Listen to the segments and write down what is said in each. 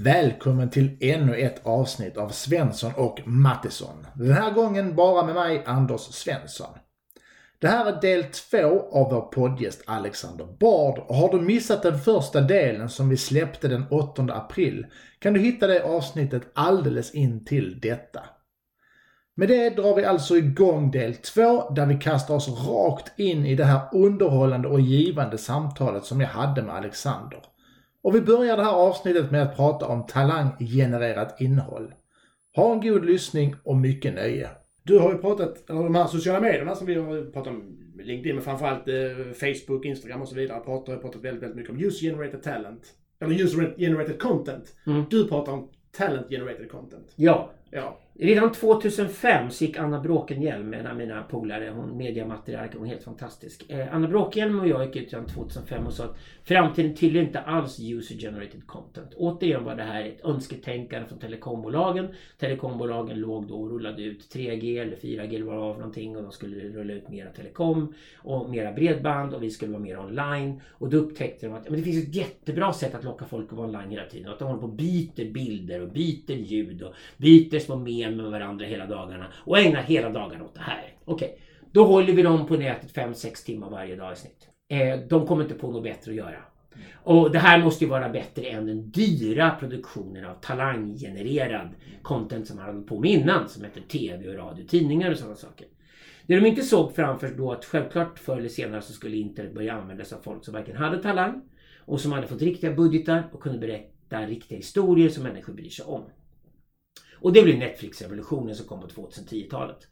Välkommen till ännu ett avsnitt av Svensson och Mattisson. Den här gången bara med mig, Anders Svensson. Det här är del två av vår poddgäst Alexander Bard och har du missat den första delen som vi släppte den 8 april kan du hitta det avsnittet alldeles in till detta. Med det drar vi alltså igång del två där vi kastar oss rakt in i det här underhållande och givande samtalet som jag hade med Alexander. Och vi börjar det här avsnittet med att prata om talanggenererat innehåll. Ha en god lyssning och mycket nöje. Du har ju pratat, eller de här sociala medierna som vi har pratat om, LinkedIn men framförallt eh, Facebook, Instagram och så vidare, pratar, har pratat väldigt, väldigt mycket om user generated talent. Eller user generated content. Mm. Du pratar om talent generated content. Ja. Ja. Redan 2005 så gick Anna Bråkenhielm, en av mina polare, hon mediamatriark, hon är helt fantastisk. Eh, Anna Bråkenhielm och jag gick ut redan 2005 och sa att framtiden tillhör inte alls user generated content. Återigen var det här ett önsketänkande från telekombolagen. Telekombolagen låg då och rullade ut 3G eller 4G eller vad det var för någonting och de skulle rulla ut mera telekom och mera bredband och vi skulle vara mer online. Och då upptäckte de att men det finns ett jättebra sätt att locka folk att vara online hela tiden. Att de håller på och byter bilder och byter ljud och byter små mem med varandra hela dagarna och ägnar hela dagarna åt det här. Okej, då håller vi dem på nätet 5-6 timmar varje dag i snitt. Eh, de kommer inte på något bättre att göra. Och det här måste ju vara bättre än den dyra produktionen av talanggenererad content som man hade på med innan som heter tv och radio, tidningar och sådana saker. Det de inte såg framför då att självklart förr eller senare så skulle internet börja användas av folk som varken hade talang och som hade fått riktiga budgetar och kunde berätta riktiga historier som människor bryr sig om. Och det blev Netflix-revolutionen som kom på 2010-talet.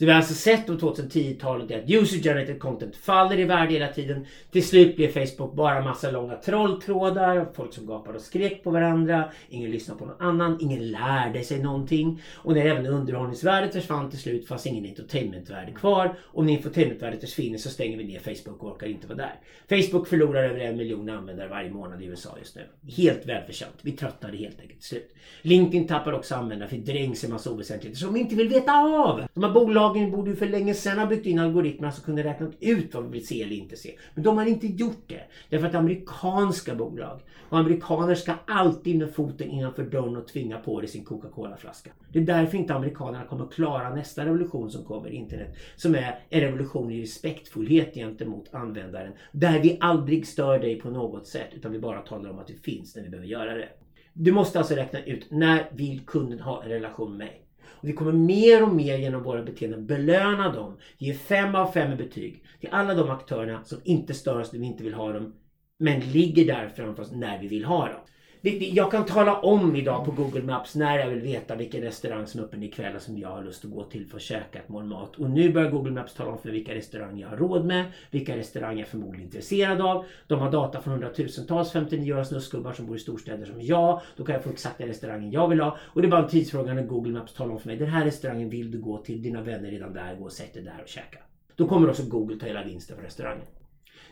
Så vi har alltså sett under 2010-talet att user generated content faller i värde hela tiden. Till slut blev Facebook bara massa långa trolltrådar, folk som gapade och skrek på varandra, ingen lyssnade på någon annan, ingen lärde sig någonting. Och när även underhållningsvärdet försvann till slut fanns ingen entertainmentvärde kvar. Och när entertainmentvärdet försvinner så stänger vi ner Facebook och orkar inte vara där. Facebook förlorar över en miljon användare varje månad i USA just nu. Helt välförtjänt. Vi tröttnade helt enkelt till slut. LinkedIn tappar också användare för drängs i massa oväsentligheter som vi inte vill veta av. De här bolagen Bolagen borde ju för länge sedan ha byggt in algoritmer som kunde räkna ut vad vi vill se eller inte se. Men de har inte gjort det. Därför att amerikanska bolag och amerikaner ska alltid med foten innanför dörren och tvinga på dig sin Coca-Cola-flaska. Det är därför inte amerikanerna kommer klara nästa revolution som kommer, internet. Som är en revolution i respektfullhet gentemot användaren. Där vi aldrig stör dig på något sätt utan vi bara talar om att det finns när vi behöver göra det. Du måste alltså räkna ut när vill kunden ha en relation med mig? Och vi kommer mer och mer genom våra beteenden belöna dem. Ge fem av fem i betyg till alla de aktörerna som inte stör oss när vi inte vill ha dem. Men ligger där framför oss när vi vill ha dem. Jag kan tala om idag på Google Maps när jag vill veta vilken restaurang som är öppen ikväll och som jag har lust att gå till för att käka ett mål mat. Och nu börjar Google Maps tala om för vilka restauranger jag har råd med, vilka restauranger jag är förmodligen intresserad av. De har data från hundratusentals 59-åriga snuskgubbar som bor i storstäder som jag. Då kan jag få exakt den restaurangen jag vill ha. Och det är bara en tidsfråga när Google Maps talar om för mig, den här restaurangen vill du gå till, dina vänner är redan där, gå och sätt dig där och käka. Då kommer också Google ta hela vinsten på restaurangen.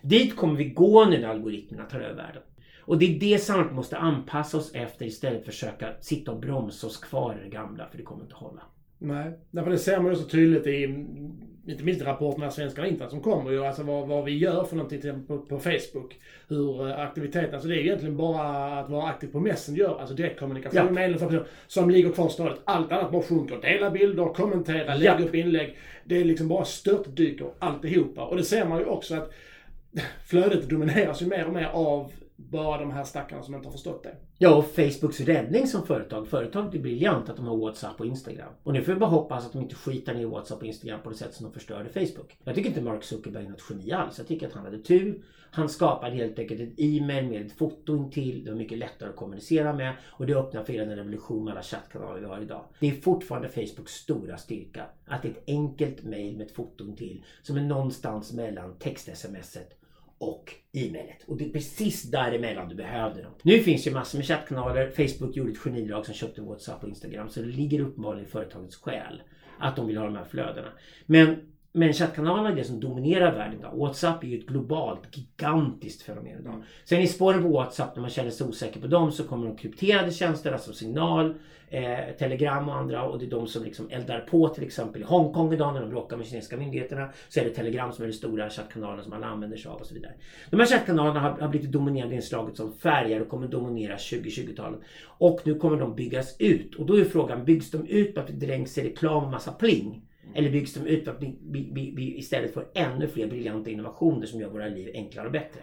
Dit kommer vi gå nu när algoritmerna tar över världen. Och det är det samhället måste anpassa oss efter istället för att försöka sitta och bromsa oss kvar i det gamla, för det kommer inte hålla. Nej, därför det ser man ju så tydligt i, inte minst i rapporterna Svenskarna internet som kommer ju, alltså vad, vad vi gör för någonting till, på, på Facebook. Hur aktiviteten, alltså det är egentligen bara att vara aktiv på Messenger, alltså direktkommunikation Ja. med personer som ligger kvar stadigt. Allt annat bara sjunker. Dela bilder, kommentera, lägga Ja. upp inlägg. Det är liksom bara störtdyker alltihopa. Och det ser man ju också att flödet domineras ju mer och mer av bara de här stackarna som inte har förstått det. Ja, och Facebooks räddning som företag. Företaget är briljant att de har WhatsApp och Instagram. Och nu får vi bara hoppas att de inte skitar ner WhatsApp och Instagram på det sätt som de förstörde Facebook. Jag tycker inte Mark Zuckerberg är något geni alls. Jag tycker att han hade tur. Han skapade helt enkelt ett e-mail med ett foto intill. Det var mycket lättare att kommunicera med. Och det öppnar för hela den revolution med alla chattkanaler vi har idag. Det är fortfarande Facebooks stora styrka. Att det är ett enkelt mail med ett foto intill. Som är någonstans mellan text-smset och e-mailet. Och det är precis däremellan du behövde dem. Nu finns ju massor med chattkanaler. Facebook gjorde ett genidrag som köpte WhatsApp och Instagram. Så det ligger uppenbarligen i företagets själ att de vill ha de här flödena. Men men chattkanalerna är det som dominerar världen idag. WhatsApp är ju ett globalt, gigantiskt fenomen idag. Sen i spåren på WhatsApp, när man känner sig osäker på dem, så kommer de krypterade tjänster, alltså signal, eh, telegram och andra. Och det är de som liksom eldar på till exempel i Hongkong idag när de bråkar med kinesiska myndigheterna. Så är det telegram som är den stora chattkanalen som alla använder sig av och så vidare. De här chattkanalerna har, har blivit dominerande inslaget som färger och kommer dominera 2020-talet. Och nu kommer de byggas ut. Och då är frågan, byggs de ut för att det dränks i reklam och massa pling? Eller byggs de ut för att vi, vi, vi, istället får ännu fler briljanta innovationer som gör våra liv enklare och bättre?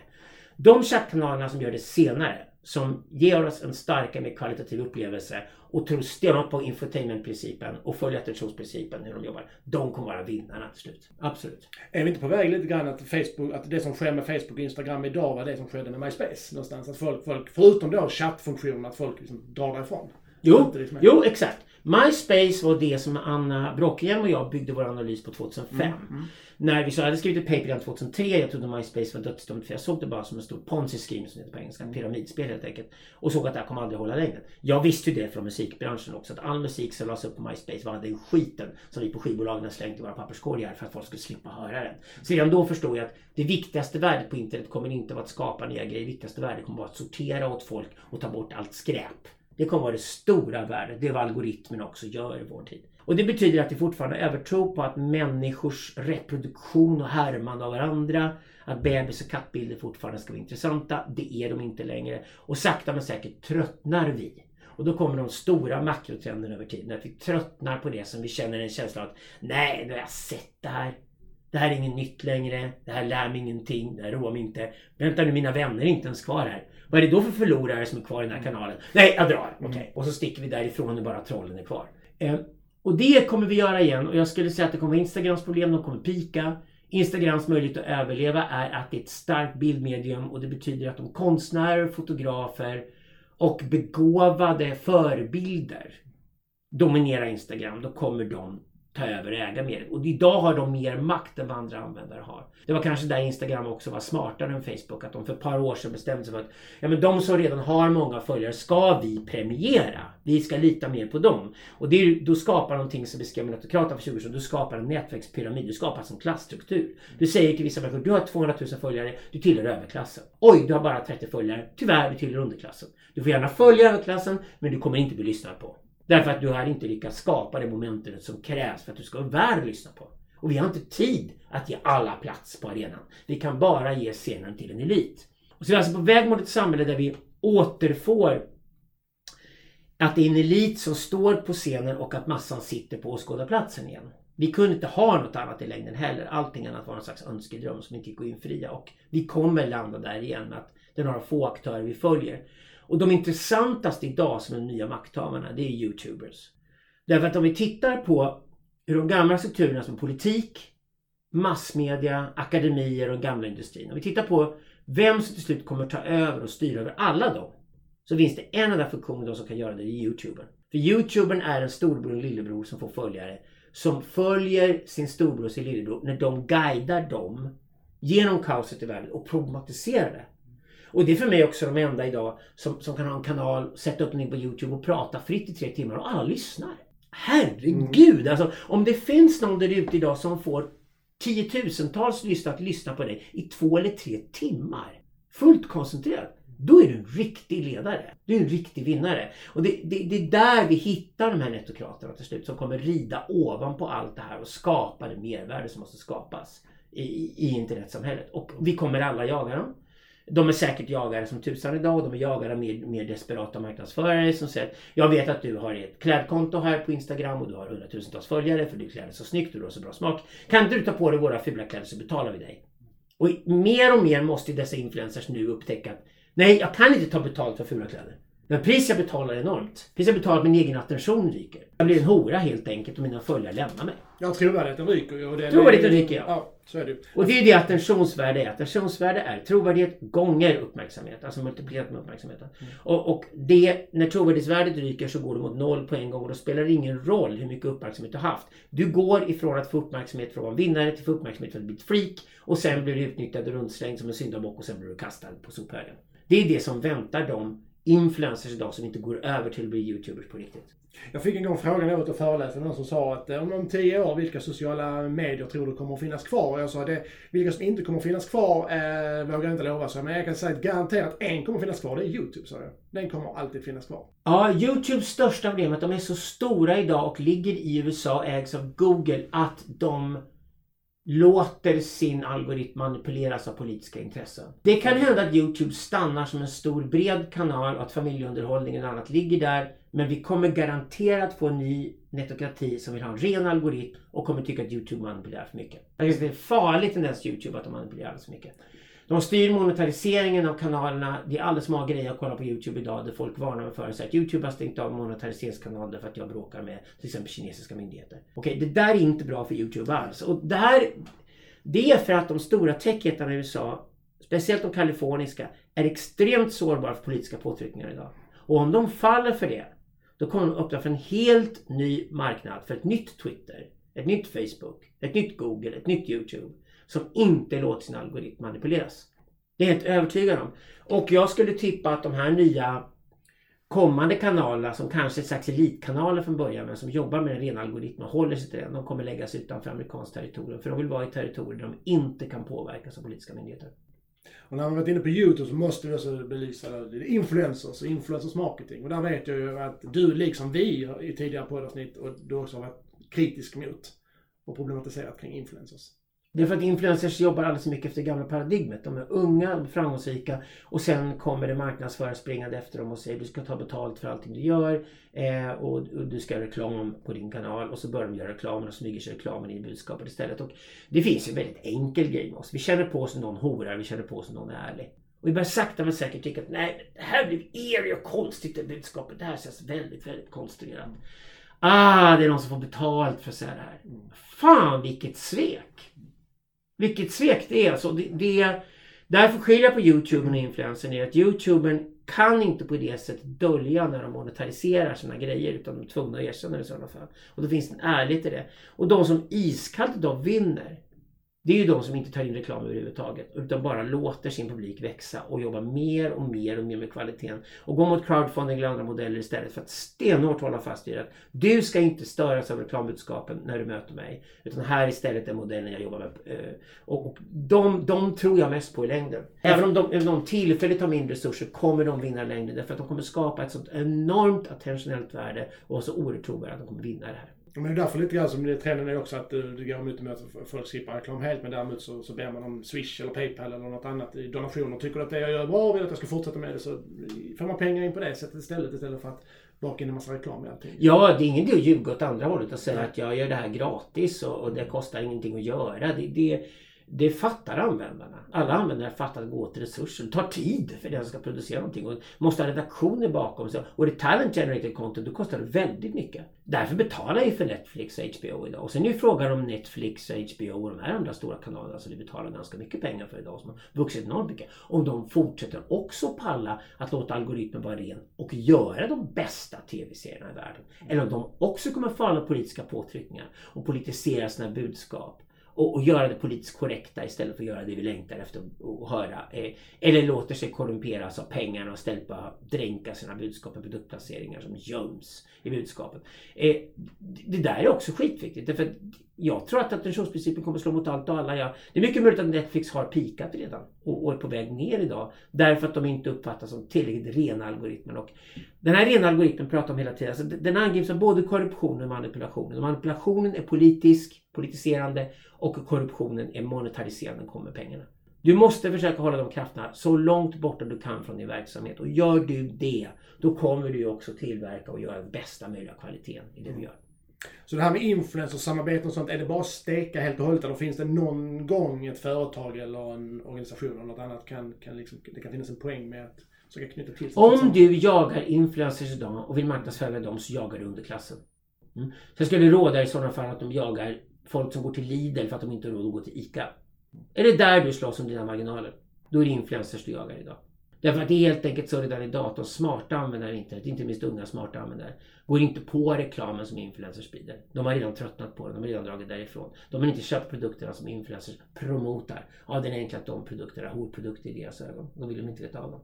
De chattkanalerna som gör det senare, som ger oss en starkare, mer kvalitativ upplevelse och tror stenhårt på infotainmentprincipen och följer attraktionsprincipen hur de jobbar. De kommer vara vinnarna till slut. Absolut. Är vi inte på väg lite grann att, Facebook, att det som sker med Facebook och Instagram idag var det som skedde med MySpace? Någonstans. Att folk, folk förutom då chattfunktionen, att folk liksom drar därifrån. Jo, jo, exakt. MySpace var det som Anna Brockhielm och jag byggde vår analys på 2005. När vi så hade skrivit ett paper redan 2003. Jag trodde MySpace var dödsdömt för jag såg det bara som en stor ponzi-scheme som det heter på engelska. Pyramidspel helt enkelt. Och såg att det här kommer aldrig hålla längre. Jag visste ju det från musikbranschen också. Att all musik som lades upp på MySpace var den skiten som vi på skivbolagen slängt i våra papperskorgar för att folk skulle slippa höra den. Så redan då förstod jag att det viktigaste värdet på internet kommer inte vara att skapa nya grejer. Det viktigaste värdet kommer vara att sortera åt folk och ta bort allt skräp. Det kommer vara det stora värdet. Det är vad algoritmen också gör i vår tid. Och det betyder att det fortfarande är övertro på att människors reproduktion och härmande av varandra, att bebis och kattbilder fortfarande ska vara intressanta. Det är de inte längre. Och sakta men säkert tröttnar vi. Och då kommer de stora makrotrenderna över tiden. Att vi tröttnar på det som vi känner en känsla av att nej, nu har jag sett det här. Det här är inget nytt längre. Det här lär mig ingenting. Det här roar mig inte. Vänta nu, mina vänner är inte ens kvar här. Vad är det då för förlorare som är kvar i den här kanalen? Nej, jag drar. Okej. Och så sticker vi därifrån och bara trollen är kvar. Eh, och det kommer vi göra igen. Och jag skulle säga att det kommer vara Instagrams problem. De kommer pika. Instagrams möjlighet att överleva är att det är ett starkt bildmedium och det betyder att de konstnärer, fotografer och begåvade förebilder dominerar Instagram. Då kommer de ta över och äga mer. Och idag har de mer makt än vad andra användare har. Det var kanske där Instagram också var smartare än Facebook. Att de för ett par år sedan bestämde sig för att ja, men de som redan har många följare ska vi premiera. Vi ska lita mer på dem. Och det är, då skapar någonting som beskrev Meritokrata för 20 år sedan. Du skapar en nätverkspyramid. Du skapar alltså en klassstruktur. Du säger till vissa människor, du har 200 000 följare, du tillhör överklassen. Oj, du har bara 30 följare. Tyvärr, du tillhör underklassen. Du får gärna följa överklassen, men du kommer inte bli lyssnad på. Därför att du har inte lyckats skapa det momentet som krävs för att du ska vara värd att lyssna på. Och vi har inte tid att ge alla plats på arenan. Vi kan bara ge scenen till en elit. Och så är vi alltså på väg mot ett samhälle där vi återfår att det är en elit som står på scenen och att massan sitter på åskådarplatsen igen. Vi kunde inte ha något annat i längden heller. Allting annat var en slags önskedröm som inte gick att infria. Och vi kommer landa där igen med att det är några få aktörer vi följer. Och de intressantaste idag som är de nya makthavarna, det är YouTubers. Därför att om vi tittar på hur de gamla strukturerna som politik, massmedia, akademier och den gamla industrin. Om vi tittar på vem som till slut kommer ta över och styra över alla dem. Så finns det en enda funktion de som kan göra det, det är YouTubern. För YouTubern är en storbror och lillebror som får följare. Som följer sin storbror och sin lillebror när de guidar dem genom kaoset i världen och problematiserar det. Och det är för mig också de enda idag som, som kan ha en kanal, sätta upp den på YouTube och prata fritt i tre timmar och alla lyssnar. Herregud! Alltså, om det finns någon där ute idag som får tiotusentals lyssnare att lyssna på dig i två eller tre timmar. Fullt koncentrerat. Då är du en riktig ledare. Du är en riktig vinnare. Och det, det, det är där vi hittar de här nettokraterna till slut som kommer rida ovanpå allt det här och skapa det mervärde som måste skapas i, i internetsamhället. Och vi kommer alla jaga dem. De är säkert jagare som tusan idag och de är jagare av mer, mer desperata marknadsförare som säger Jag vet att du har ett klädkonto här på Instagram och du har hundratusentals följare för du klär dig så snyggt och du har så bra smak. Kan inte du ta på dig våra fula kläder så betalar vi dig. Och mer och mer måste dessa influencers nu upptäcka att Nej, jag kan inte ta betalt för fula kläder. Men priset jag betalar är enormt. Priset jag betalar min egen attention ryker. Jag blir en hora helt enkelt och mina följare lämnar mig. Ja, trovärdigheten ryker ju. det- Trovärdigheten ryker, ja. Ja, så är det ju. Och det är det attentionsvärde är. Attentionsvärde är trovärdighet gånger uppmärksamhet. Alltså multiplicerat med uppmärksamheten. Och, och det, när trovärdighetsvärdet ryker så går du mot noll på en gång och då spelar det ingen roll hur mycket uppmärksamhet du har haft. Du går ifrån att få uppmärksamhet för att vara vinnare till att få uppmärksamhet för att bli ett freak. Och sen blir du utnyttjad och rundslängd som en syndabock och sen blir du kastad på sophögen. Det är det som väntar dem influencers idag som inte går över till att bli YouTubers på riktigt. Jag fick en gång frågan när jag och föreläste, någon som sa att eh, om, tio år, vilka sociala medier tror du kommer att finnas kvar? Och jag sa det, vilka som inte kommer att finnas kvar eh, vågar jag inte lova, så, men jag kan säga att garanterat en kommer att finnas kvar, det är YouTube, sa jag. Den kommer alltid finnas kvar. Ja, YouTubes största problem är att de är så stora idag och ligger i USA ägs av Google att de låter sin algoritm manipuleras av politiska intressen. Det kan hända att Youtube stannar som en stor bred kanal och att familjeunderhållningen och annat ligger där. Men vi kommer garanterat få en ny netokrati som vill ha en ren algoritm och kommer tycka att Youtube manipulerar för mycket. Det är farligt tendens Youtube att de manipulerar alldeles för mycket. De styr monetariseringen av kanalerna. Det är alldeles många grejer att kolla på Youtube idag där folk varnar mig för att Youtube har stängt av monetariseringskanaler för att jag bråkar med till exempel kinesiska myndigheter. Okej, det där är inte bra för Youtube alls. Och det här det är för att de stora techjättarna i USA, speciellt de kaliforniska, är extremt sårbara för politiska påtryckningar idag. Och om de faller för det, då kommer de öppna för en helt ny marknad för ett nytt Twitter, ett nytt Facebook, ett nytt Google, ett nytt Youtube som inte låter sin algoritm manipuleras. Det är jag helt övertygad om. Och jag skulle tippa att de här nya kommande kanalerna som kanske är ett slags elitkanaler från början men som jobbar med en ren algoritm och håller sig till den. De kommer läggas utanför amerikanskt territorium för de vill vara i territorier där de inte kan påverkas av politiska myndigheter. Och när man varit inne på YouTube så måste vi också belysa influencers och influencers marketing. Och där vet jag ju att du liksom vi i tidigare poddavsnitt och du också har varit kritisk mot och problematiserat kring influencers. Det är för att influencers jobbar alldeles för mycket efter det gamla paradigmet. De är unga, framgångsrika och sen kommer det marknadsförare springande efter dem och säger du ska ta betalt för allting du gör eh, och, och, du ska göra reklam på din kanal och så börjar de göra reklam och smyger sig reklamen i budskapet istället. Och det finns ju en väldigt enkel grej med oss. Vi känner på oss som någon horar, vi känner på oss som någon är ärlig. Och vi börjar sakta men säkert tycka att nej, det här blir er och konstigt det budskapet. Det här känns väldigt, väldigt konstruerat. Ah, det är någon som får betalt för att säga det här. Fan vilket svek! Vilket svek det är. Alltså, det, det, därför skiljer jag på Youtube och influensen är att Youtubern kan inte på det sättet dölja när de monetariserar sina grejer utan de är tvungna att erkänna det i sådana fall. Och då finns det en ärlighet i det. Och de som iskallt idag vinner det är ju de som inte tar in reklam överhuvudtaget utan bara låter sin publik växa och jobba mer och mer och mer med kvaliteten och gå mot crowdfunding eller andra modeller istället för att stenhårt hålla fast vid att du ska inte störas av reklambudskapen när du möter mig utan här istället är modellen jag jobbar med. Eh, och, och de, de tror jag mest på i längden. Även om de, om de tillfälligt har mindre resurser kommer de vinna längden därför att de kommer skapa ett sånt enormt attentionellt värde och så oerhört trovärdigt att de kommer vinna det här. Men det är därför lite grann som det trenden är också att du, du går emot med att folk skippar reklam helt men däremot så, så ber man om Swish eller Paypal eller något annat i donationer. Tycker du att det jag gör bra och vill att jag ska fortsätta med det så får man pengar in på det sättet istället istället för att baka in en massa reklam i allting. Ja, det är ingen idé att ljuga åt andra hållet och säga Nej. att jag gör det här gratis och, och det kostar ingenting att göra. Det, det, det fattar användarna. Alla användare fattar att gå åt resurser. Det tar tid för den som ska producera någonting och måste ha redaktioner bakom sig. Och det talent generated content, då kostar det väldigt mycket. Därför betalar jag för Netflix och HBO idag. Och sen är ju frågan om Netflix, och HBO och de här andra stora kanalerna som vi betalar ganska mycket pengar för idag som har vuxit enormt mycket. Om de fortsätter också palla att låta algoritmen vara ren och göra de bästa tv-serierna i världen. Eller om de också kommer falla politiska påtryckningar och politisera sina budskap och, och göra det politiskt korrekta istället för att göra det vi längtar efter att höra. Eh, eller låter sig korrumperas av pengarna och istället bara dränka sina budskap med produktplaceringar som göms i budskapet. Eh, det där är också skitviktigt. Därför jag tror att attentionsprincipen kommer slå mot allt och alla. Ja, det är mycket möjligt att Netflix har pikat redan och, och är på väg ner idag. Därför att de inte uppfattas som tillräckligt rena algoritmer. Och den här rena algoritmen pratar om hela tiden. Alltså, den angrips av både korruption och manipulation. Manipulationen är politisk, politiserande och korruptionen är monetariserande, kommer pengarna. Du måste försöka hålla de krafterna så långt borta du kan från din verksamhet. Och gör du det, då kommer du också tillverka och göra den bästa möjliga kvaliteten i det du gör. Så det här med influencersamarbeten och sånt, är det bara att steka helt och hållet eller finns det någon gång ett företag eller en organisation eller något annat kan, kan liksom, det kan finnas en poäng med att försöka knyta till sig? Om du jagar influencers idag och vill marknadsföra dem så jagar du underklassen. Mm. Så jag skulle råda i sådana fall att de jagar folk som går till Lidl för att de inte har råd att gå till ICA. Är det där du slåss om dina marginaler? Då är det influencers du jagar idag. Därför att det är helt enkelt så redan idag att de smarta användare internet, inte minst unga smarta användare, går inte på reklamen som influencers sprider. De har redan tröttnat på den, de har redan dragit därifrån. De har inte köpt produkterna som influencers promotar. Av den enkla att de produkterna är horprodukter i deras ögon. De vill de inte veta av dem.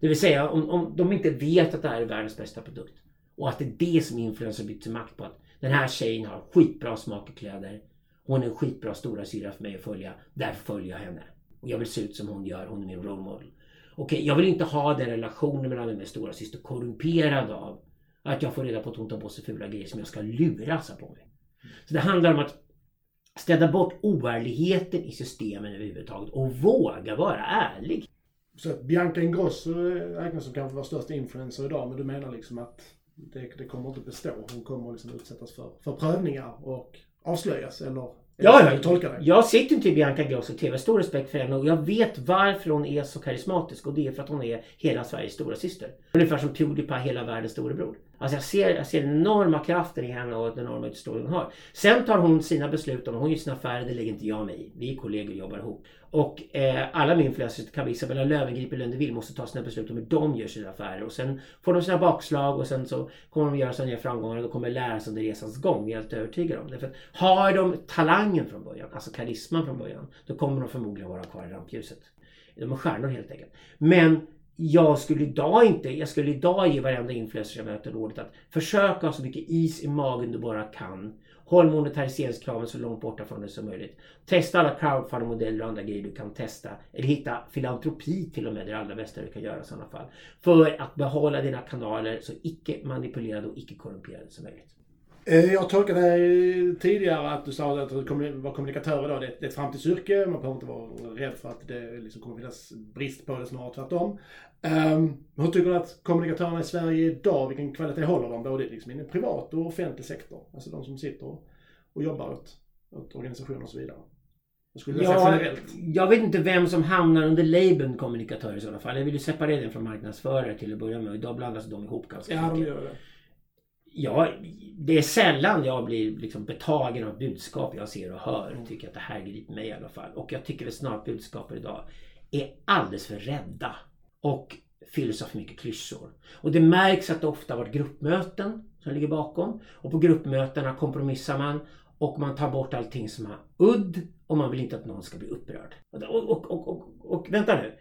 Det vill säga om, om de inte vet att det här är världens bästa produkt och att det är det som influencers bytt sin makt på. Att den här tjejen har skitbra smak i kläder. Hon är en skitbra stora syra för mig att följa. Därför följer jag henne. Och jag vill se ut som hon gör. Hon är min role model. Okej, jag vill inte ha den relationen mellan mig och stora syster korrumperad av att jag får reda på att hon tar på sig fula grejer som jag ska luras på mig. Så det handlar om att städa bort oärligheten i systemen överhuvudtaget och våga vara ärlig. Så att Bianca Ingrosso räknas som kanske vår största influencer idag, men du menar liksom att det, det kommer inte bestå? Hon kommer liksom utsättas för, för prövningar och avslöjas, eller? Ja, jag tolkar det. jag sitter inte i Bianca Ingrosso TV. Stor respekt för henne och jag vet varför hon är så karismatisk och det är för att hon är hela Sveriges stora syster. Ungefär som Pewdiepie, hela världens storebror. Alltså jag ser, jag ser den enorma kraften i henne och den enorma utstrålning hon har. Sen tar hon sina beslut om, hon gör sina affärer, det lägger inte jag mig i. Vi är kollegor och jobbar ihop. Och eh, alla med influencers, kan Isabella Löwengrip eller Lunde måste ta sina beslut om hur de gör sina affärer. Och sen får de sina bakslag och sen så kommer de göra sina nya framgångar och de kommer lära sig under resans gång. Jag är helt övertygad om det. För att har de talangen från början, alltså karisman från början, då kommer de förmodligen vara kvar i rampljuset. De är stjärnor helt enkelt. Men jag skulle idag inte, jag skulle idag ge varenda influencer jag möter rådet att försöka ha så mycket is i magen du bara kan. Håll monetariseringskraven så långt borta från det som möjligt. Testa alla crowdfunding-modeller och andra grejer du kan testa. Eller hitta filantropi till och med, det är det allra bästa du kan göra i sådana fall. För att behålla dina kanaler så icke manipulerade och icke korrumperade som möjligt. Eh, jag tolkade dig tidigare att du sa att du var kommunikatör idag. Det är ett framtidsyrke. Man behöver inte vara rädd för att det liksom kommer finnas brist på det, snarare tvärtom. Um, hur tycker du att kommunikatörerna i Sverige idag, vilken kvalitet håller de? Både liksom inom privat och offentlig sektor. Alltså de som sitter och jobbar åt, åt organisationer och så vidare. Jag, skulle ja, jag vet inte vem som hamnar under labeln kommunikatör i sådana fall. Jag vill ju separera den från marknadsförare till att börja med. Idag blandas de ihop ganska ja, mycket. De gör det ja, det är sällan jag blir liksom betagen av budskap jag ser och hör. Mm. Tycker att det här griper mig i alla fall. Och jag tycker väl snart budskapet idag är alldeles för rädda. Och fylls av för mycket klyschor. Och det märks att det ofta varit gruppmöten som ligger bakom. Och på gruppmötena kompromissar man och man tar bort allting som har udd och man vill inte att någon ska bli upprörd. Och, och, och, och, och vänta nu.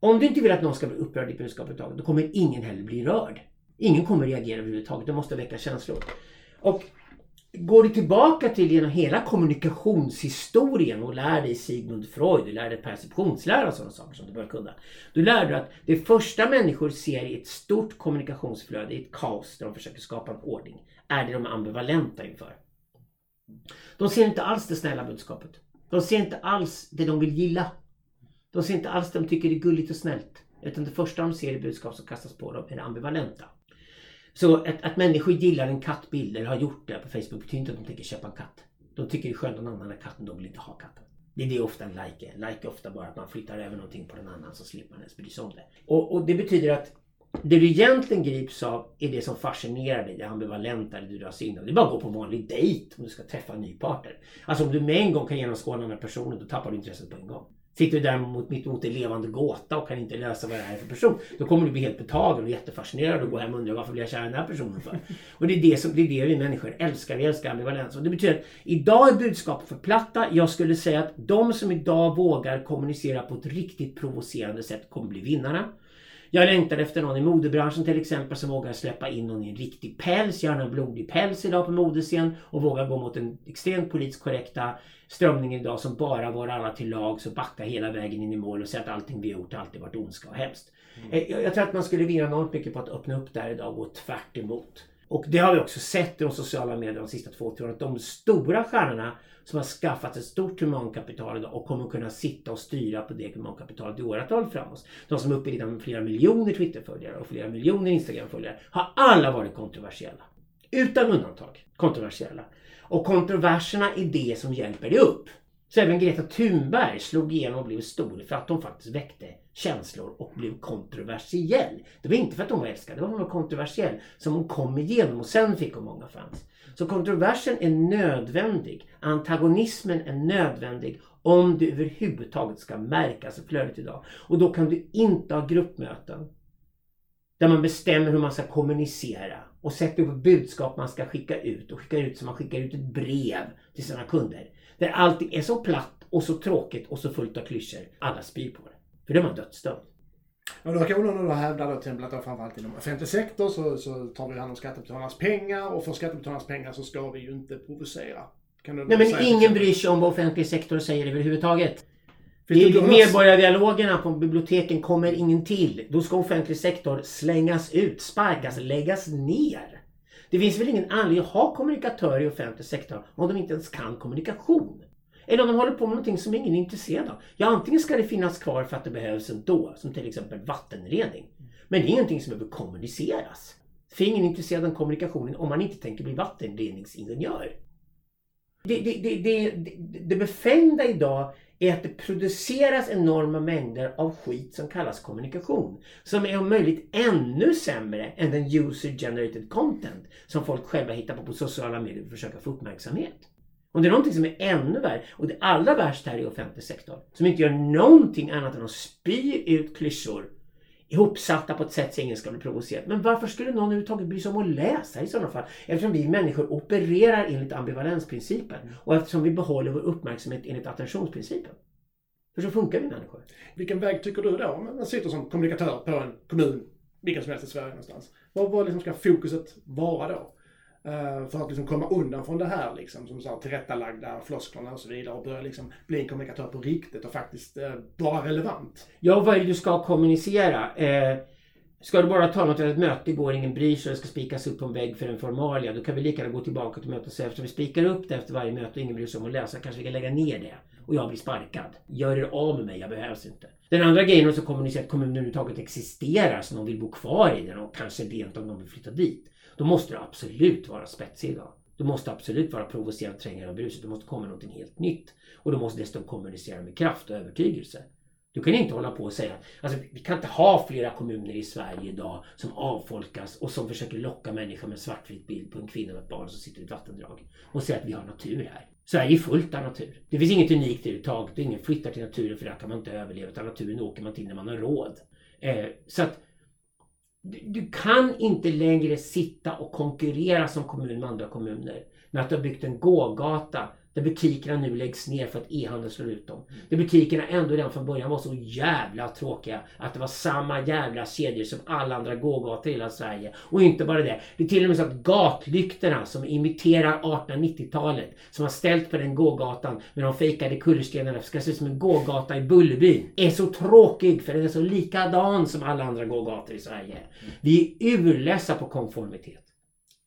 Om du inte vill att någon ska bli upprörd i budskapet då kommer ingen heller bli rörd. Ingen kommer reagera överhuvudtaget. Det måste väcka känslor. Och Går du tillbaka till genom hela kommunikationshistorien och lär dig Sigmund Freud, du lär dig perceptionslära och sådana saker som du bör kunna. Du lär dig att det första människor ser i ett stort kommunikationsflöde, i ett kaos där de försöker skapa en ordning, är det de är ambivalenta inför. De ser inte alls det snälla budskapet. De ser inte alls det de vill gilla. De ser inte alls det de tycker är gulligt och snällt. Utan det första de ser i budskap som kastas på dem är det ambivalenta. Så att, att människor gillar en kattbild eller har gjort det på Facebook betyder inte att de tänker köpa en katt. De tycker det är skönt att någon annan har katten, de vill inte ha katten. Det är det ofta en like är. En like är ofta bara att man flyttar över någonting på den annan så slipper man ens bry sig om det. Och, och det betyder att det du egentligen grips av är det som fascinerar dig, det ambivalenta, det du dras in av. Det är bara att gå på en vanlig dejt om du ska träffa en ny partner. Alltså om du med en gång kan genomskåda den här personen, då tappar du intresset på en gång. Sitter du däremot mitt emot en levande gåta och kan inte lösa vad det är för person. Då kommer du bli helt betagen och jättefascinerad och gå hem och undra varför blir jag kär i den här personen för? Och det är det, som, det är det vi människor älskar. Vi älskar ambivalens. Och det betyder att idag är budskapet för platta. Jag skulle säga att de som idag vågar kommunicera på ett riktigt provocerande sätt kommer bli vinnarna. Jag längtar efter någon i modebranschen till exempel som vågar släppa in någon i en riktig päls, gärna en blodig päls idag på modescen och vågar gå mot den extremt politiskt korrekta strömningen idag som bara går alla till lag så backa hela vägen in i mål och säga att allting vi gjort alltid varit ondska och hemskt. Mm. Eh, jag, jag, tror att man skulle vinna enormt mycket på att öppna upp där idag och gå tvärt emot. Och det har vi också sett i de sociala medierna de sista två, tre åren. Att de stora stjärnorna som har skaffat ett stort humankapital idag och kommer kunna sitta och styra på det humankapitalet i åratal framåt. De som är uppe i flera miljoner Twitterföljare och flera miljoner Instagramföljare har alla varit kontroversiella. Utan undantag kontroversiella. Och kontroverserna är det som hjälper dig upp. Så även Greta Thunberg slog igenom och blev stor för att hon faktiskt väckte känslor och blev kontroversiell. Det var inte för att hon var älskad, det var för att hon var kontroversiell som hon kom igenom och sen fick hon många fans. Så kontroversen är nödvändig. Antagonismen är nödvändig Om du överhuvudtaget ska märkas i flödet idag. Och då kan du inte ha gruppmöten. Där man bestämmer hur man ska kommunicera och sätta upp budskap man ska skicka ut och skicka ut som man skickar ut ett brev till sina kunder. Där allting är så platt och så tråkigt och så fullt av klyschor. Alla spyr på det. För då är man dödsdömd. Och då kan någon då hävda då till exempel att då framförallt inom offentlig sektor så, så tar vi hand om skattebetalarnas pengar och för skattebetalarnas pengar så ska vi ju inte provocera. Nej men ingen bryr sig om vad offentlig sektor säger överhuvudtaget. Någon- medborgardialogerna på biblioteken kommer ingen till. Då ska offentlig sektor slängas ut, sparkas, läggas ner. Det finns väl ingen anledning att ha kommunikatörer i offentlig sektor om de inte ens kan kommunikation. Eller om de håller på med någonting som ingen är intresserad av. Ja, antingen ska det finnas kvar för att det behövs ändå, som till exempel vattenrening. Men det är ingenting som behöver kommuniceras. För ingen är intresserad av kommunikationen om man inte tänker bli vattenreningsingenjör. Det, det, det, det, det, det befängda idag är att det produceras enorma mängder av skit som kallas kommunikation. Som är om möjligt ännu sämre än den user generated content som folk själva hittar på på sociala medier för att försöka få uppmärksamhet. Och det är någonting som är ännu värre och det allra värsta här i offentlig sektor. Som inte gör någonting annat än att spy ut klyschor ihopsatta på ett sätt så ingen ska bli provocerad. Men varför skulle någon överhuvudtaget bry sig om att läsa i sådana fall? Eftersom vi människor opererar enligt ambivalensprincipen och eftersom vi behåller vår uppmärksamhet enligt attentionsprincipen. För så funkar vi människor. Vilken väg tycker du då? Om man sitter som kommunikatör på en kommun, vilken som helst i Sverige någonstans. Vad, vad liksom ska fokuset vara då? Eh, för att liksom komma undan från det här liksom, som så här, tillrättalagda flosklerna och så vidare och börja liksom bli en kommunikatör på riktigt och faktiskt eh, vara relevant. Ja, vad är det du ska kommunicera? Eh, ska du bara ta något ett möte igår, ingen bryr sig och det ska spikas upp på en vägg för en formalia. Då kan vi lika gärna gå tillbaka till mötet och säga eftersom vi spikar upp det efter varje möte och ingen bryr sig om att läsa kanske vi kan lägga ner det. Och jag blir sparkad. Gör er av med mig, jag behövs inte. Den andra grejen är att kommunicera att kommunen överhuvudtaget existerar så någon vill bo kvar i den och kanske rent om någon vill flytta dit. Då måste du absolut vara spetsig idag. Du måste absolut vara provocerande, trängande och brusig. Du måste komma med någonting helt nytt. Och du måste dessutom kommunicera med kraft och övertygelse. Du kan inte hålla på och säga, alltså vi kan inte ha flera kommuner i Sverige idag som avfolkas och som försöker locka människor med en svartvit bild på en kvinna och ett barn som sitter i ett vattendrag och säga att vi har natur här. Sverige är fullt av natur. Det finns inget unikt överhuvudtaget och ingen flyttar till naturen för där kan man inte överleva utan naturen åker man till när man har råd. Eh, så att du, du kan inte längre sitta och konkurrera som kommun med andra kommuner med att du har byggt en gågata där butikerna nu läggs ner för att e-handeln slår ut dem. Där butikerna ändå redan från början var så jävla tråkiga att det var samma jävla kedjor som alla andra gågator i hela Sverige. Och inte bara det. Det är till och med så att gatlyktorna som imiterar 1890-talet som har ställt på den gågatan med de fejkade kullerstenarna ska se ut som en gågata i Bullerbyn. Är så tråkig för den är så likadan som alla andra gågator i Sverige. Vi är urlösa på konformitet.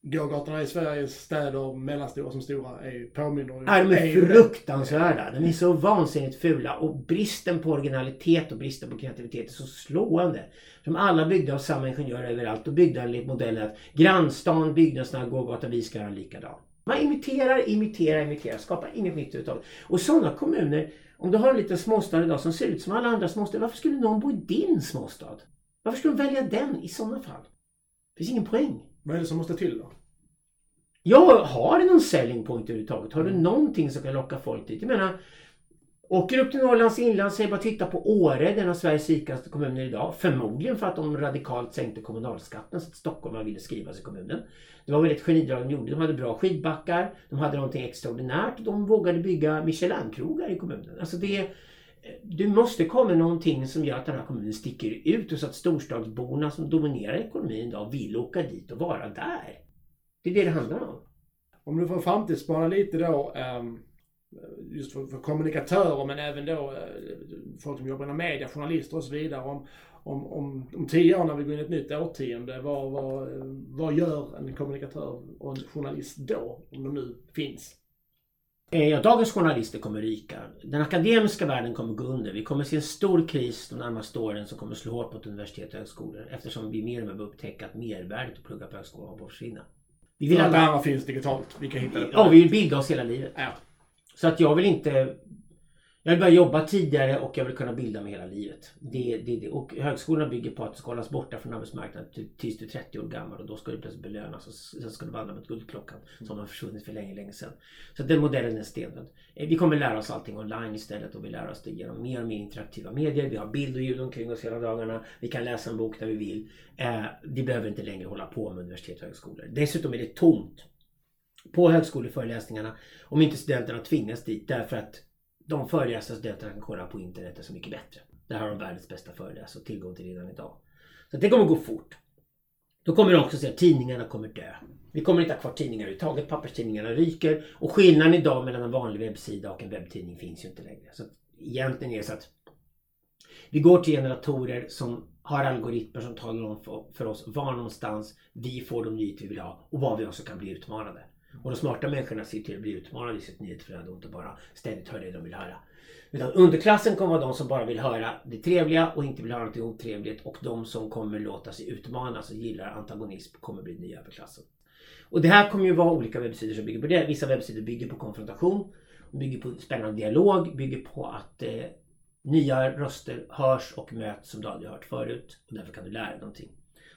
Gågatorna i Sveriges städer, mellanstora som stora, är påminner ju- Ja, de är fruktansvärda. De är så vansinnigt fula och bristen på originalitet och bristen på kreativitet är så slående. De alla byggda av samma ingenjör överallt och byggda enligt modellen att grannstan byggde en sån här gågata, vi ska göra en likadan. Man imiterar, imiterar, imiterar, skapar inget nytt överhuvudtaget. Och sådana kommuner, om du har en liten småstad idag som ser ut som alla andra småstäder, varför skulle någon bo i din småstad? Varför skulle de välja den i sådana fall? Det finns ingen poäng. Vad är det som måste till då? Jag har du någon selling point överhuvudtaget? Har du någonting som kan locka folk dit? Jag menar, åker upp till Norrlands inland, säg bara titta på Åre, den av Sveriges rikaste kommuner idag. Förmodligen för att de radikalt sänkte kommunalskatten så att stockholmare ville skriva sig i kommunen. Det var väl ett genidrag de gjorde. De hade bra skidbackar, de hade någonting extraordinärt och de vågade bygga Michelin-krogar i kommunen. Alltså det, du måste komma med någonting som gör att den här kommunen sticker ut och så att storstadsborna som dominerar ekonomin idag vill åka dit och vara där. Det är det det handlar om. Om du får framtidsspana lite då, ehm, just för, för kommunikatörer men även då eh, folk som jobbar inom media, journalister och så vidare. Om, om, om, om tio år när vi går in i ett nytt årtionde, vad, vad, vad gör en kommunikatör och en journalist då? Om de nu finns. Eh, Ja, dagens journalister kommer ryka. Den akademiska världen kommer gå under. Vi kommer se en stor kris de närmaste åren som kommer slå hårt mot universitet och högskolor eftersom vi mer och mer upptäcker att mervärdet att plugga på högskolan håller på att försvinna. Vi vill att alla... finns digitalt. Vi kan hitta det Ja, vi vill bilda oss hela livet. Ja. Så att jag vill inte... Jag vill börja jobba tidigare och jag vill kunna bilda mig hela livet. Det, det, det. Och högskolorna bygger på att du ska hållas borta från arbetsmarknaden tills du är 30 år gammal och då ska du plötsligt belönas och sen ska du vandra med guldklockan som har försvunnit för länge, länge sedan. Så den modellen är stendöd. Eh, vi kommer lära oss allting online istället och vi lär oss det genom mer och mer interaktiva medier. Vi har bild och ljud omkring oss hela dagarna. Vi kan läsa en bok när vi vill. Eh, vi behöver inte längre hålla på med universitet och högskolor. Dessutom är det tomt på högskoleföreläsningarna om inte studenterna tvingas dit därför att de föreläsare studenterna kan kolla på internet är så mycket bättre. Där har de världens bästa föreläsare och tillgång till redan idag. Så det kommer gå fort. Då kommer du också se att tidningarna kommer dö. Vi kommer inte ha kvar tidningar överhuvudtaget. Papperstidningarna ryker. Och skillnaden idag mellan en vanlig webbsida och en webbtidning finns ju inte längre. Så egentligen är det så att vi går till generatorer som har algoritmer som talar om för oss var någonstans vi får de nyheter vi vill ha och var vi också kan bli utmanade. Och de smarta människorna ser till att bli utmanade i sitt nyhetsflöde och inte bara ständigt höra det de vill höra. Utan underklassen kommer vara de som bara vill höra det trevliga och inte vill höra något otrevligt. Och de som kommer låta sig utmanas och gillar antagonism kommer bli nya överklassen. Och det här kommer ju vara olika webbsidor som bygger på det. Vissa webbsidor bygger på konfrontation, bygger på spännande dialog, bygger på att eh, nya röster hörs och möts som du aldrig hört förut. Och därför kan du lära dig någonting.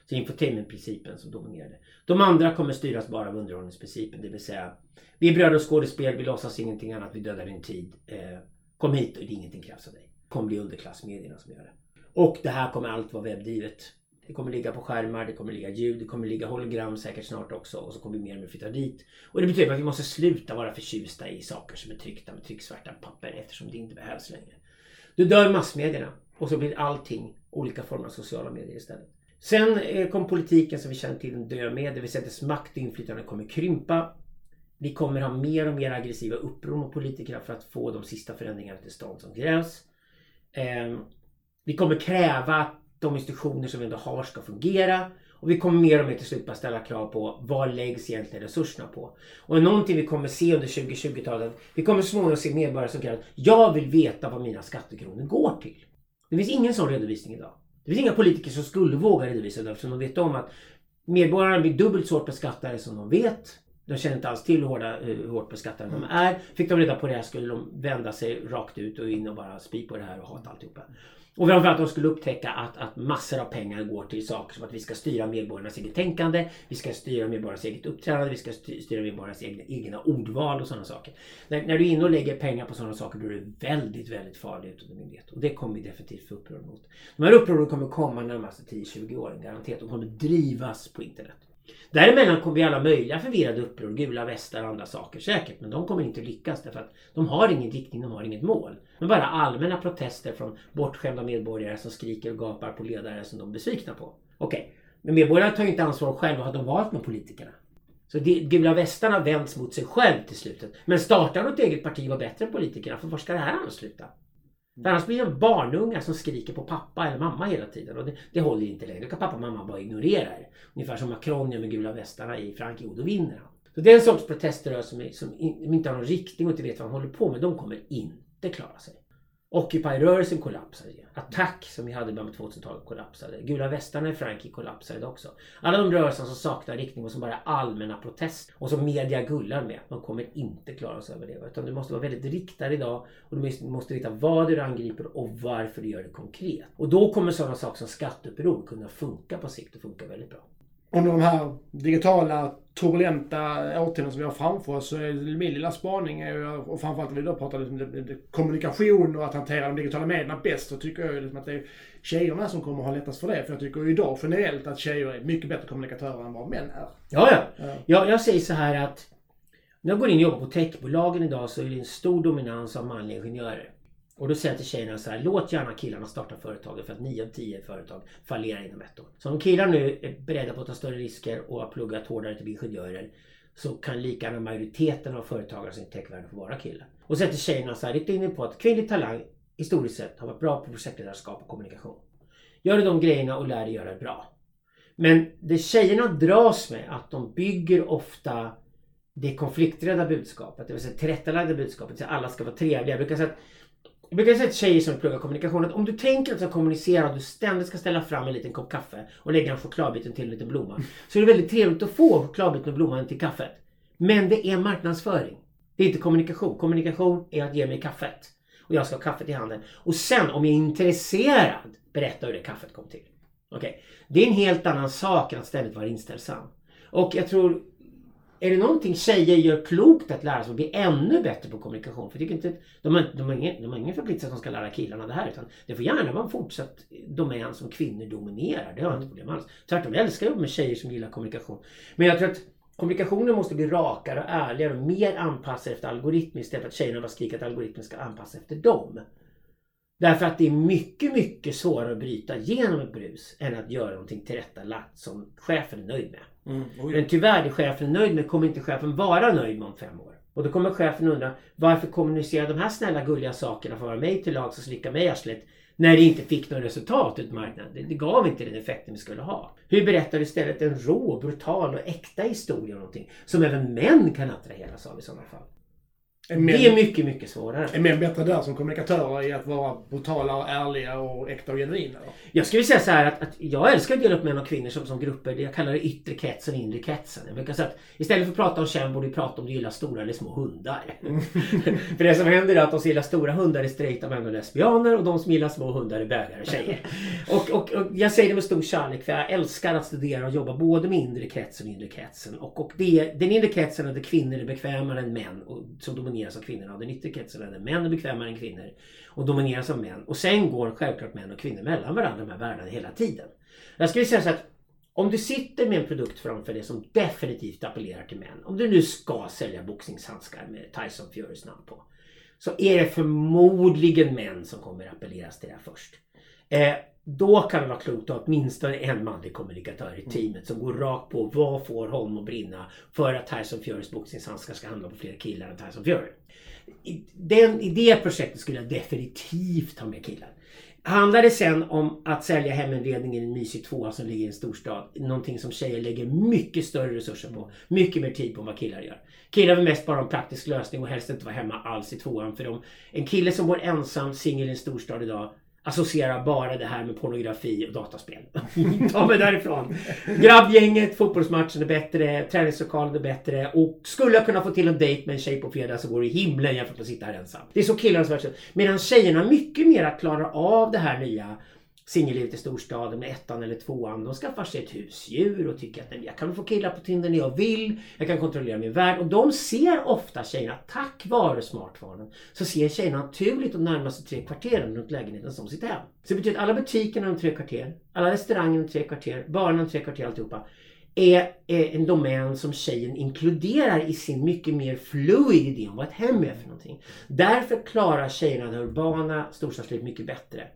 Så infotainmentprincipen som dominerade. De andra kommer styras bara av underhållningsprincipen. Det vill säga, vi är bröder och skådespel, vi låtsas ingenting annat, vi dödar din tid. Eh, kom hit och det är ingenting krävs av dig. Det kommer bli underklassmedierna som gör det. Och det här kommer allt vara webbdrivet. Det kommer ligga på skärmar, det kommer ligga ljud, det kommer ligga hologram säkert snart också och så kommer vi mer och mer flytta dit. Och det betyder att vi måste sluta vara förtjusta i saker som är tryckta med trycksvärta papper eftersom det inte behövs längre. Då dör massmedierna och så blir allting olika former av sociala medier istället. Sen eh, kom politiken som vi känner till en dö med. Det vill säga dess makt och inflytande kommer krympa. Vi kommer ha mer och mer aggressiva uppror mot politikerna för att få de sista förändringarna till stånd som krävs. Ehm, vi kommer kräva att de institutioner som vi ändå har ska fungera. Och vi kommer mer och mer till slut bara ställa krav på vad läggs egentligen resurserna på. Och någonting vi kommer se under 2020-talet. Vi kommer småningom se medborgare som kallar jag vill veta vad mina skattekronor går till. Det finns ingen sån redovisning idag. Det finns inga politiker som skulle våga redovisa det eftersom de vet om att medborgarna blir dubbelt så hårt beskattade som de vet. De känner inte alls till hur, hårda, hur hårt beskattade de är. Fick de reda på det här skulle de vända sig rakt ut och in och bara spy på det här och hata alltihopa. Och framförallt de skulle upptäcka att, att massor av pengar går till saker som att vi ska styra medborgarnas eget tänkande, vi ska styra medborgarnas eget uppträdande, vi ska styra medborgarnas egna, egna ordval och sådana saker. När, när du är inne och lägger pengar på sådana saker då är det väldigt, väldigt farligt under myndighet. Och det kommer vi definitivt få uppror mot. De här upproren kommer komma de närmaste 10-20 åren garanterat. De kommer drivas på internet. Däremellan kommer vi alla möjliga förvirrade uppror, gula västar och andra saker säkert. Men de kommer inte lyckas därför att de har ingen riktning, de har inget mål. Men bara allmänna protester från bortskämda medborgare som skriker och gapar på ledare som de är besvikna på. Okej, okay. men medborgarna tar ju inte ansvar själva. Har de valt med politikerna? Så de gula västarna vänds mot sig själv till slutet. Men startar något eget parti och var bättre än politikerna, för var ska det här ansluta? För annars blir det barnungar som skriker på pappa eller mamma hela tiden och det, det håller inte längre. Då kan pappa och mamma bara ignorera det. Ungefär som Macron gör med gula västarna i Frankrike och då vinner han. Så det är en sorts proteströrelse som, som inte har någon riktning och inte vet vad han håller på med. De kommer inte klara sig. Occupy-rörelsen kollapsade. Attack som vi hade i början på 2000-talet kollapsade. Gula västarna i Frankrike kollapsade också. Alla de rörelser som saknar riktning och som bara är allmänna protester och som media gullar med. De kommer inte klara sig över det. Utan du måste vara väldigt riktad idag och du måste veta vad du angriper och varför du gör det konkret. Och då kommer sådana saker som skatteuppror kunna funka på sikt och funka väldigt bra under de här digitala turbulenta årtionden som vi har framför oss så är min lilla spaning, är, och framförallt när vi då pratar liksom, kommunikation och att hantera de digitala medierna bäst, så tycker jag liksom att det är tjejerna som kommer att ha lättast för det. För jag tycker idag generellt att tjejer är mycket bättre kommunikatörer än vad män är. Ja, ja. ja. Jag, jag säger så här att när jag går in och jobbar på techbolagen idag så är det en stor dominans av manliga ingenjörer. Och då säger jag till tjejerna så här, låt gärna killarna starta företaget för att 9 av 10 företag fallerar inom ett år. Så om killar nu är beredda på att ta större risker och har pluggat hårdare till ingenjörer så kan lika gärna majoriteten av företagare som i techvärlden få vara killar. Och säger till tjejerna så här, rikta in er på att kvinnlig talang historiskt sett har varit bra på projektledarskap och kommunikation. Gör de grejerna och lär dig göra det bra. Men det tjejerna dras med att de bygger ofta det konflikträdda budskapet, det vill säga tillrättalagda budskapet, så att alla ska vara trevliga. Jag brukar säga att jag brukar säga till tjejer som pluggar kommunikation att om du tänker att du ska kommunicera och du ständigt ska ställa fram en liten kopp kaffe och lägga en chokladbiten till en liten blomma. Så är det väldigt trevligt att få chokladbiten och blomman till kaffet. Men det är marknadsföring. Det är inte kommunikation. Kommunikation är att ge mig kaffet. och jag ska ha kaffet i handen. Och sen om jag är intresserad berätta hur det kaffet kom till. Okej, okay. Det är en helt annan sak än att ständigt vara inställsam. Och jag tror är det någonting tjejer gör klokt att lära sig att bli ännu bättre på kommunikation? För jag tycker inte, de, har, de, har ingen, de har ingen förpliktelse att de ska lära killarna det här. Utan det får gärna vara en fortsatt domän som kvinnor dominerar. Det har jag inte problem alls. Tvärtom, jag älskar att jobba med tjejer som gillar kommunikation. Men jag tror att kommunikationen måste bli rakare och ärligare och mer anpassad efter algoritmer istället för att tjejerna bara skriker att algoritmen ska anpassa efter dem. Därför att det är mycket, mycket svårare att bryta igenom ett brus än att göra någonting tillrättalagt som chefen är nöjd med. Mm, Men tyvärr, är chefen nöjd med kommer inte chefen vara nöjd med om fem år. Och då kommer chefen undra varför kommunicerar de här snälla gulliga sakerna för att vara mig till lags och slicka mig i arslet när det inte fick något resultat ut marknaden. Det, det, gav inte den effekten vi skulle ha. Hur berättar du istället en rå, brutal och äkta historia om någonting som även män kan attraheras av i sådana fall? Är det är mycket, mycket svårare. Är män bättre där som kommunikatörer i att vara brutala och ärliga och äkta och genuina? Jag skulle säga så här att, att jag älskar att dela upp män och kvinnor som, som grupper. Jag kallar det yttre kretsen och inre kretsen. Jag brukar säga att istället för att prata om kön borde vi prata om du gillar stora eller små hundar. Mm. för det som händer är att de som gillar stora hundar är straighta män och lesbianer och de som gillar små hundar är bögar och tjejer. och, och, och, jag säger det med stor kärlek för jag älskar att studera och jobba både med inre kretsen och inre kretsen. Och, och det, den inre kretsen är där kvinnor är bekvämare än män och, som domineras av kvinnorna. Och den yttre kretsen där män är bekvämare än kvinnor och domineras av män. Och sen går självklart män och kvinnor mellan varandra de här världarna hela tiden. Jag skulle säga så att om du sitter med en produkt framför dig som definitivt appellerar till män. Om du nu ska sälja boxningshandskar med Tyson Furys namn på. Så är det förmodligen män som kommer appelleras till det här först. Eh, då kan det vara klokt att ha åtminstone en manlig kommunikatör i teamet som går rakt på vad får honom att brinna för att Tyson Furys boxningshandskar ska handla på fler killar än Tyson Fury. I, den, I det projektet skulle jag definitivt ha med killar. Handlar det sen om att sälja heminredning i en mysig tvåa som ligger i en storstad, någonting som tjejer lägger mycket större resurser på, mycket mer tid på än vad killar gör. Killar vill mest bara ha en praktisk lösning och helst inte vara hemma alls i tvåan. För dem. En kille som bor ensam, singel i en storstad idag associerar bara det här med pornografi och dataspel. Ta mig därifrån. Grabbgänget, fotbollsmatchen är bättre, träningslokalen är bättre och skulle jag kunna få till en dejt med en tjej på fredag så går det i himlen jämfört med att sitta här ensam. Det är så killarnas värld Medan tjejerna mycket mer klarar av det här nya singellivet i storstaden med ettan eller tvåan. De skaffar sig ett husdjur och tycker att jag kan få killar på Tinder när jag vill. Jag kan kontrollera min värld. Och de ser ofta tjejerna, tack vare smartphonen, så ser tjejerna naturligt de närmaste tre kvarteren runt lägenheten som sitt hem. Så det betyder att alla butikerna om tre kvarter, alla restauranger om tre kvarter, barnen om tre kvarter alltihopa är en domän som tjejen inkluderar i sin mycket mer fluid idé om vad ett hem är för någonting. Därför klarar tjejerna det urbana storstadslivet mycket bättre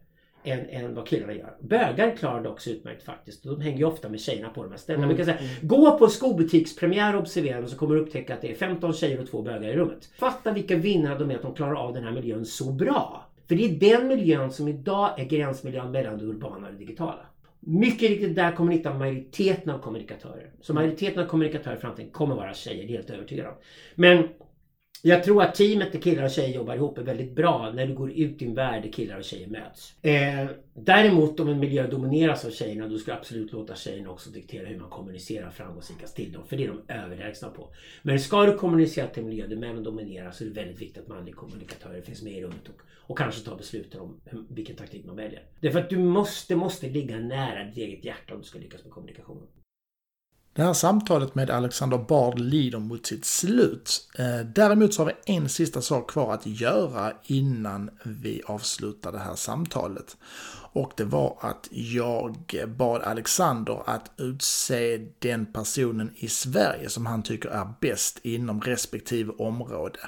än, än vad killarna gör. Bögar klarar det också utmärkt faktiskt. De hänger ju ofta med tjejerna på de här ställena. Mm. Säga, mm. Gå på skobutikspremiär och observera så kommer du upptäcka att det är 15 tjejer och två bögar i rummet. Fatta vilka vinnare de är att de klarar av den här miljön så bra. För det är den miljön som idag är gränsmiljön mellan det urbana och det digitala. Mycket riktigt där kommer ni hitta majoriteten av kommunikatörer. Så majoriteten av kommunikatörer i framtiden kommer vara tjejer, det är helt övertygad om. Men jag tror att teamet där killar och tjejer jobbar ihop är väldigt bra när du går ut i en värld där killar och tjejer möts. Eh, däremot om en miljö domineras av tjejerna då ska du absolut låta tjejerna också diktera hur man kommunicerar framgångsrikast till dem. För det är de överlägsna på. Men ska du kommunicera till en miljö där männen dominerar så är det väldigt viktigt att manliga kommunikatörer finns med i rummet och, och kanske tar besluten om vilken taktik man väljer. Därför att du måste, måste ligga nära ditt eget hjärta om du ska lyckas med kommunikationen. Det här samtalet med Alexander Bard lider mot sitt slut. Eh, däremot så har vi en sista sak kvar att göra innan vi avslutar det här samtalet. Och det var att jag bad Alexander att utse den personen i Sverige som han tycker är bäst inom respektive område.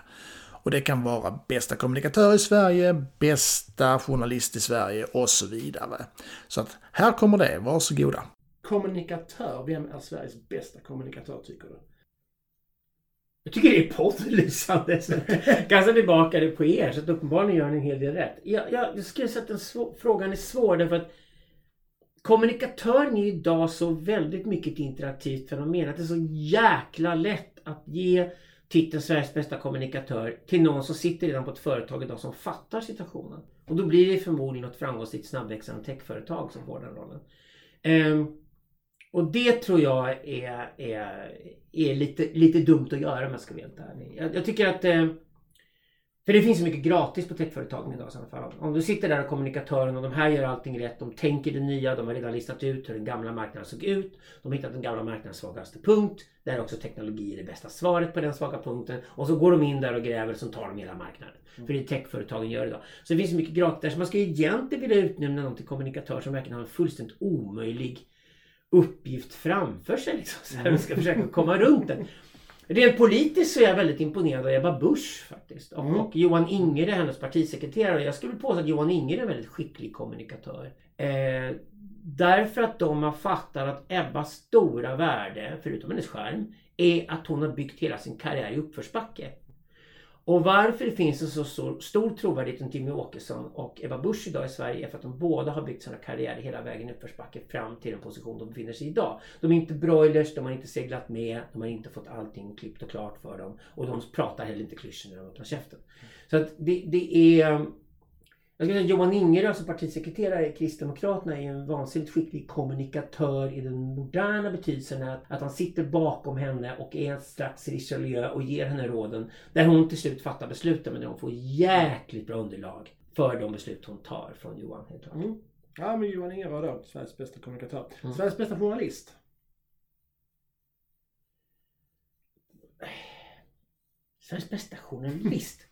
Och det kan vara bästa kommunikatör i Sverige, bästa journalist i Sverige och så vidare. Så att här kommer det, varsågoda. Kommunikatör, vem är Sveriges bästa kommunikatör tycker du? Jag tycker det är poddlysande. Kasta tillbaka det på er. Så att uppenbarligen gör ni en hel del rätt. Jag, jag, jag skulle säga att den svår, frågan är svår därför att kommunikatören är idag så väldigt mycket ett interaktivt fenomen. Att det är så jäkla lätt att ge titeln Sveriges bästa kommunikatör till någon som sitter redan på ett företag idag som fattar situationen. Och då blir det förmodligen något framgångsrikt snabbväxande techföretag som får den rollen. Um, och det tror jag är, är, är lite, lite dumt att göra om jag ska vara helt ärlig. Jag, jag tycker att eh, För det finns så mycket gratis på techföretagen idag i alla fall. Om du sitter där och kommunikatören och de här gör allting rätt. De tänker det nya. De har redan listat ut hur den gamla marknaden såg ut. De har hittat den gamla marknadens svagaste punkt. Där också teknologi är det bästa svaret på den svaga punkten. Och så går de in där och gräver som tar de hela marknaden. Mm. För det är techföretagen gör idag. Så det finns så mycket gratis där. Så man ska ju egentligen vilja utnämna någon till kommunikatör som verkligen har en fullständigt omöjlig uppgift framför sig. Liksom, så här, och ska försöka komma runt den. Rent politiskt så är jag väldigt imponerad av Ebba Busch faktiskt. Och, mm. och Johan Ingre, hennes partisekreterare. Jag skulle påstå att Johan Ingre är en väldigt skicklig kommunikatör. Eh, därför att de har fattat att Ebbas stora värde, förutom hennes skärm, är att hon har byggt hela sin karriär i uppförsbacke. Och varför det finns en så stor, stor trovärdighet om Jimmy Åkesson och Ebba Busch idag i Sverige är för att de båda har byggt sina karriärer hela vägen i uppförsbacke fram till den position de befinner sig i idag. De är inte broilers, de har inte seglat med, de har inte fått allting klippt och klart för dem och de pratar heller inte klyschor när de öppnar käften. Så att det, det är jag skulle säga Johan Ingerö som partisekreterare i Kristdemokraterna är en vansinnigt skicklig kommunikatör i den moderna betydelsen att, att han sitter bakom henne och är en slags Richelieu och ger henne råden. Där hon till slut fattar besluten men där hon får jäkligt bra underlag för de beslut hon tar från Johan. Helt klart. Mm. Ja men Johan Ingerö då, Sveriges bästa kommunikatör. Mm. Sveriges bästa journalist? Sveriges bästa journalist?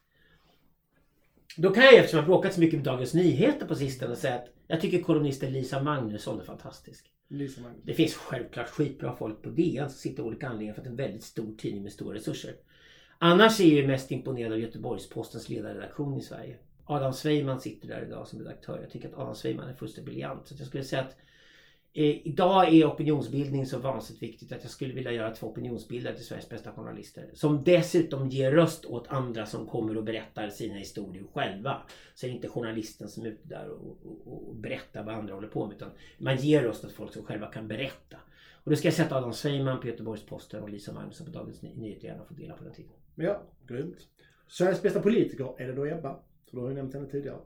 Då kan jag eftersom jag bråkat så mycket med Dagens Nyheter på sistone säga att jag tycker kolumnisten Lisa Magnusson är fantastisk. Lisa Magnusson. Det finns självklart skitbra folk på DN som sitter av olika anledningar för att det är en väldigt stor tidning med stora resurser. Annars är jag mest imponerad av Göteborgs-Postens ledarredaktion i Sverige. Adam Sveiman sitter där idag som redaktör. Jag tycker att Adam Sveiman är fullständigt briljant. Så jag skulle säga att Eh, idag är opinionsbildning så vansinnigt viktigt att jag skulle vilja göra två opinionsbildare till Sveriges bästa journalister. Som dessutom ger röst åt andra som kommer och berättar sina historier själva. Så är det inte journalisten som är ute där och, och, och berättar vad andra håller på med. Utan man ger röst åt folk som själva kan berätta. Och då ska jag sätta Adam Sveiman på Göteborgs-Posten och Lisa Magnusson på Dagens Nyheter gärna få dela på den tiden. Ja, grymt. Sveriges bästa politiker, är det då Ebba? För du har ju nämnt henne tidigare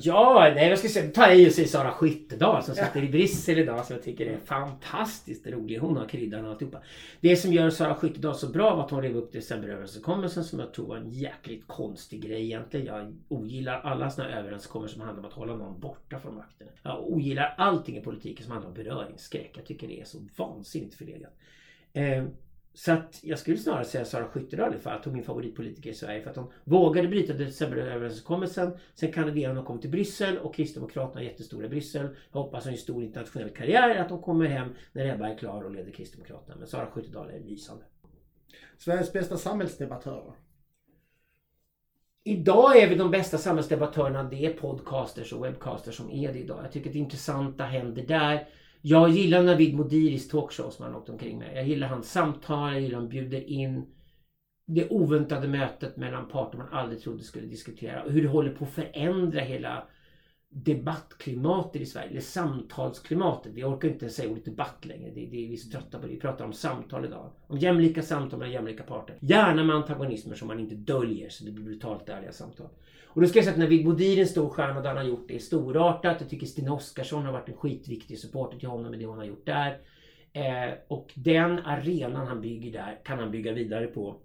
ja, nej jag ska säga, ta i och säga Sara Skyttedal som sitter i Bryssel idag som jag tycker är fantastiskt rolig. Hon har kryddan och alltihopa. Det som gör Sara Skyttedal så bra var att hon rev upp decemberöverenskommelsen som jag tror var en jäkligt konstig grej egentligen. Jag ogillar alla sådana överenskommelser som handlar om att hålla någon borta från makten. Jag ogillar allting i politiken som handlar om beröringsskräck. Jag tycker det är så vansinnigt förlegat. Eh, så att jag skulle snarare säga Sara Skyttedal för att hon min favoritpolitiker i Sverige. För att hon vågade bryta decemberöverenskommelsen. Sen kandiderade hon och kom till Bryssel och Kristdemokraterna är jättestora i Bryssel. Jag hoppas hon en stor internationell karriär. Att hon kommer hem när Ebba är klar och leder Kristdemokraterna. Men Sara Skyttedal är lysande. Sveriges bästa samhällsdebattörer? Idag är vi de bästa samhällsdebattörerna. Det är podcasters och webbcasters som är det idag. Jag tycker att det intressanta händer där. Jag gillar Navid Modiris talkshow som han åkte omkring med. Jag gillar hans samtal, jag gillar han bjuder in det oväntade mötet mellan parter man aldrig trodde skulle diskutera och hur det håller på att förändra hela debattklimatet i Sverige, eller samtalsklimatet. Vi orkar inte säga ordet debatt längre. Det, det är så trötta på det. Vi pratar om samtal idag. Om jämlika samtal mellan jämlika parter. Gärna med antagonismer som man inte döljer så det blir brutalt ärliga samtal. Och då ska jag säga att Navid Modiri är en stor stjärna och det han har gjort är storartat. Jag tycker Stina Oskarsson har varit en skitviktig supporter till honom med det hon har gjort där. Eh, och den arenan han bygger där kan han bygga vidare på.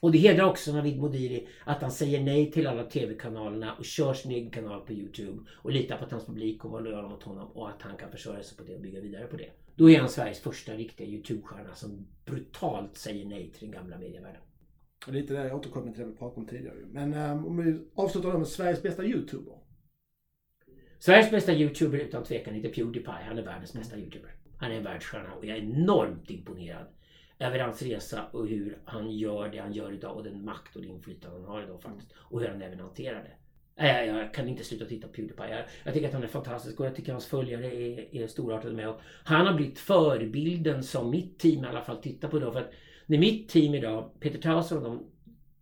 Och det hedrar också Navid Modiri att han säger nej till alla TV-kanalerna och kör sin egen kanal på Youtube. Och litar på att hans publik kommer att vara lojala mot honom och att han kan försörja sig på det och bygga vidare på det. Då är han Sveriges första riktiga Youtube-stjärna som brutalt säger nej till den gamla medievärlden. Lite där jag återkommer till det vi pratade om tidigare. Men um, om vi avslutar då med Sveriges bästa YouTuber. Sveriges bästa YouTuber utan tvekan heter Pewdiepie. Han är världens bästa YouTuber. Han är en världsstjärna och jag är enormt imponerad över hans resa och hur han gör det han gör idag och den makt och det inflytande han har idag faktiskt. Och hur han även hanterar det. Äh, jag, jag kan inte sluta titta på Pewdiepie. Jag, jag tycker att han är fantastisk och jag tycker att hans följare är, är storartade med. Och han har blivit förebilden som mitt team i alla fall tittar på idag. För att när mitt team idag, Peter Tauser och de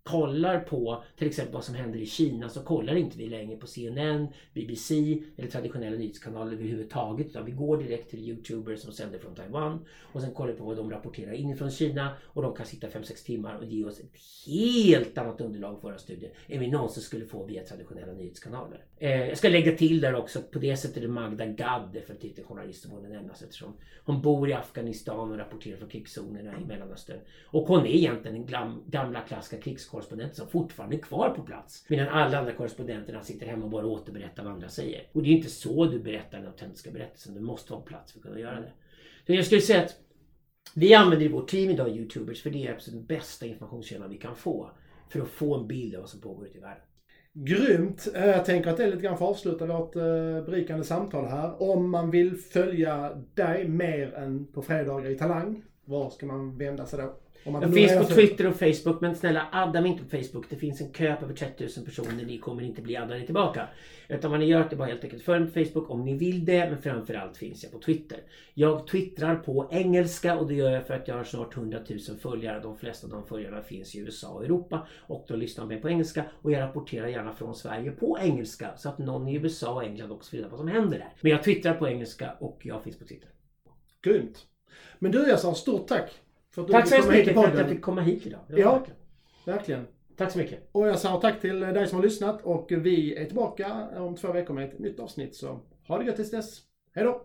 kollar på till exempel vad som händer i Kina så kollar inte vi längre på CNN, BBC eller traditionella nyhetskanaler överhuvudtaget. Utan vi går direkt till Youtubers som sänder från Taiwan och sen kollar vi på vad de rapporterar inifrån Kina och de kan sitta 5-6 timmar och ge oss ett helt annat underlag för våra studier än vi någonsin skulle få via traditionella nyhetskanaler. Eh, jag ska lägga till där också att på det sättet är Magda Gad definitivt en journalist som borde nämnas eftersom hon bor i Afghanistan och rapporterar från krigszonerna i Mellanöstern. Och hon är egentligen den gamla klassiska krigsjournalisten korrespondenter som fortfarande är kvar på plats. Medan alla andra korrespondenterna sitter hemma och bara återberättar vad andra säger. Och det är inte så du berättar den autentiska berättelsen. Du måste ha plats för att kunna göra det. Så jag skulle säga att vi använder i vårt team idag Youtubers för det är absolut den bästa informationskällan vi kan få. För att få en bild av vad som pågår ute i världen. Grymt! Eh, jag tänker att det är lite grann för att avsluta vårt eh, berikande samtal här. Om man vill följa dig mer än på fredagar i Talang, var ska man vända sig då? Jag finns på Twitter och Facebook men snälla adda mig inte på Facebook. Det finns en kö på över 30 000 personer. Ni kommer inte bli addade tillbaka. Utan vad ni gör är att bara helt enkelt följ mig på Facebook om ni vill det. Men framförallt finns jag på Twitter. Jag twittrar på engelska och det gör jag för att jag har snart 100 000 följare. De flesta av de följarna finns i USA och Europa. Och de lyssnar med på engelska. Och jag rapporterar gärna från Sverige på engelska. Så att någon i USA och England också får reda på vad som händer där. Men jag twittrar på engelska och jag finns på Twitter. Grymt! Men du jag sa stort tack! För Tack så hemskt mycket för att jag fick komma hit idag. Ja. verkligen- Verkligen. Tack så mycket. Och jag sa tack till dig som har lyssnat och vi är tillbaka om två veckor med ett nytt avsnitt. Så ha det gött tills dess. Hej då!